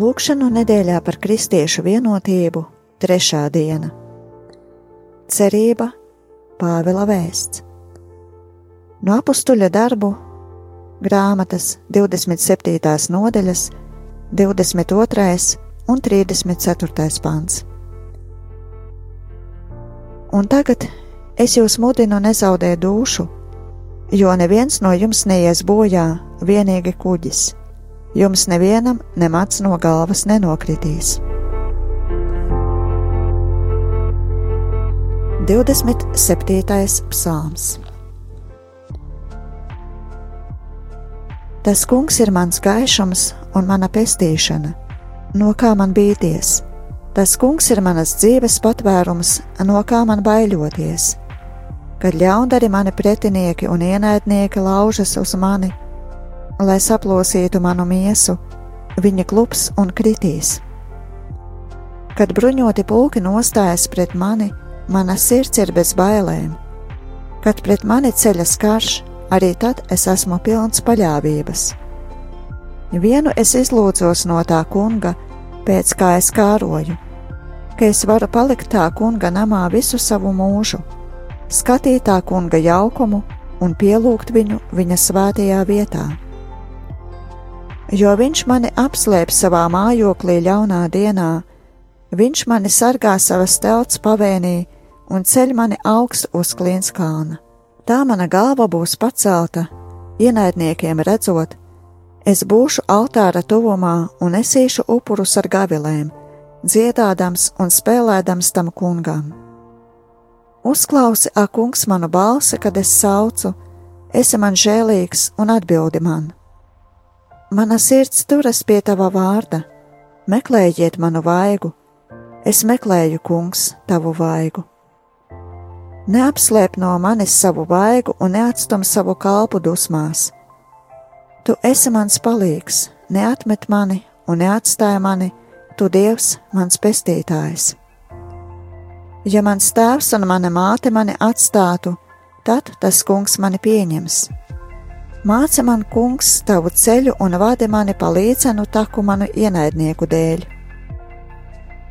Lūkšanu nedēļā par kristiešu vienotību, trešā diena. Cerība, Pāvila vēsts. No apstuļa darbu grāmatas 27. nodaļas, 22. un 34. pants. Un tagad es jūs mudinu nezaudēt dušu, jo neviens no jums neies bojā, vienīgi kuģis jums nevienam nemats no galvas nenokritīs. 27. psalms Tas kungs ir mans gaišums un mana pestīšana, no kā man bīties. Tas kungs ir manas dzīves patvērums, no kā man baiļoties. Kad ļaundari mani pretinieki un ienaidnieki laužas uz mani, lai saplosītu manu miesu, viņa klups un kritīs. Kad bruņoti pulki nostājas pret mani, mana sirds ir bez bailēm. Kad pret mani ceļas karš, arī tad es esmu pilns paļāvības. Vienu es izlūdzos no tā kunga, pēc kā es kāroju, ka es varu palikt tā kunga namā visu savu mūžu, skatīt tā kunga jaukumu un pielūgt viņu viņa svētajā vietā jo viņš mani apslēp savā mājoklī ļaunā dienā, viņš mani sargā savas telts pavēnī un ceļ mani augstu uz klienskāna. Tā mana galva būs pacelta, ienaidniekiem redzot, es būšu altāra tuvumā un esīšu upurus ar gavilēm, dziedādams un spēlēdams tam kungam. Uzklausi, ak, kungs, manu balsi, kad es saucu, esi man žēlīgs un atbildi man Mana sirds turas pie tava vārda, meklējiet manu vaigu, es meklēju, kungs, tavu vaigu. Neapslēp no manis savu vaigu un neatstum savu kalpu dusmās. Tu esi mans palīgs, neatmet mani un neatstāj mani, tu Dievs, mans pestītājs. Ja mans tēvs un mana māte mani atstātu, tad tas kungs mani pieņems Māca man, kungs, tavu ceļu un vadi mani pa līdzenu taku manu ienaidnieku dēļ.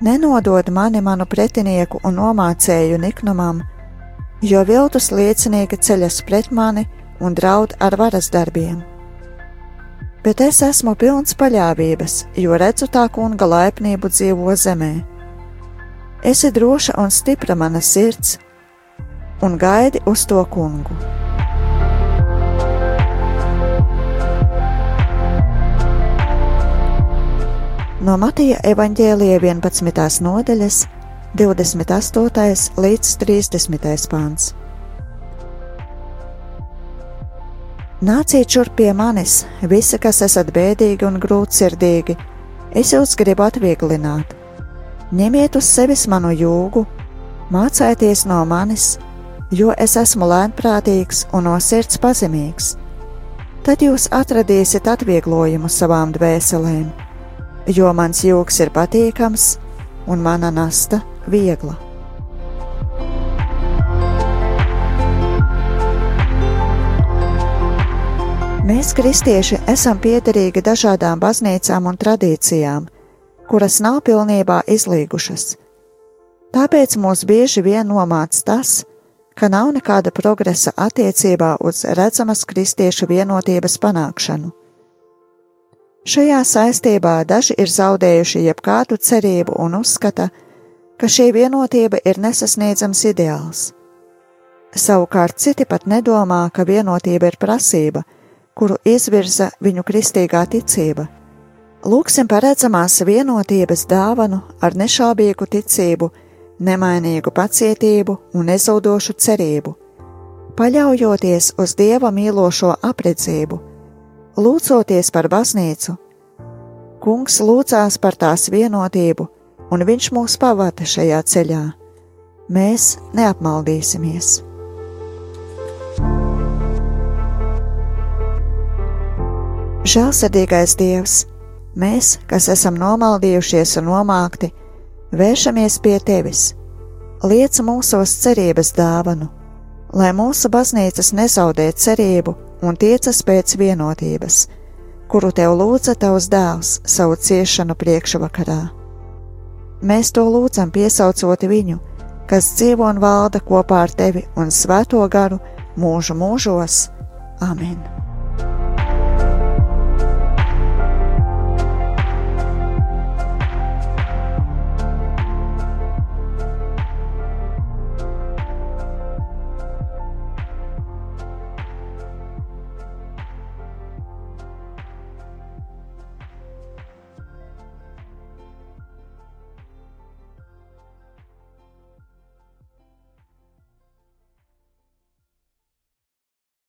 Nenodod mani manu pretinieku un nomācēju niknumam, jo viltus liecinieki ceļas pret mani un draud ar varas darbiem. Bet es esmu pilns paļāvības, jo redzu tā kunga laipnību dzīvo zemē. Esi droša un stipra mana sirds, un gaidi uz to kungu. No Matija evaņģēlija 11. nodaļas, 28. līdz 30. pāns. Nāciet šurp pie manis, visi, kas esat bēdīgi un grūtsirdīgi, es jūs gribu atvieglināt. Ņemiet uz sevis manu jūgu, mācieties no manis, jo es esmu lēnprātīgs un no sirds pazemīgs. Tad jūs atradīsiet atvieglojumu savām dvēselēm jo mans jūks ir patīkams un mana nasta viegla. Mēs, kristieši, esam piederīgi dažādām baznīcām un tradīcijām, kuras nav pilnībā izlīgušas. Tāpēc mūs bieži vien nomāc tas, ka nav nekāda progresa attiecībā uz redzamas kristiešu vienotības panākšanu. Šajā saistībā daži ir zaudējuši jebkādu cerību un uzskata, ka šī vienotība ir nesasniedzams ideāls. Savukārt citi pat nedomā, ka vienotība ir prasība, kuru izvirza viņu kristīgā ticība. Lūksim paredzamās vienotības dāvanu ar nešaubīgu ticību, nemainīgu pacietību un nezaudošu cerību, paļaujoties uz Dieva mīlošo apredzību lūdzoties par baznīcu, Kungs lūdzās par tās vienotību, un Viņš mūs pavada šajā ceļā. Mēs neapmaldīsimies. Žēlsirdīgais Dievs, mēs, kas esam nomaldījušies un nomākti, vēršamies pie Tevis, liec mūsos cerības dāvanu, lai mūsu baznīcas nezaudē cerību un tiecas pēc vienotības, kuru tev lūdza tavs dēls savu ciešanu priekšvakarā. Mēs to lūdzam piesaucot viņu, kas dzīvo un valda kopā ar tevi un svēto garu mūžu mūžos. Amen!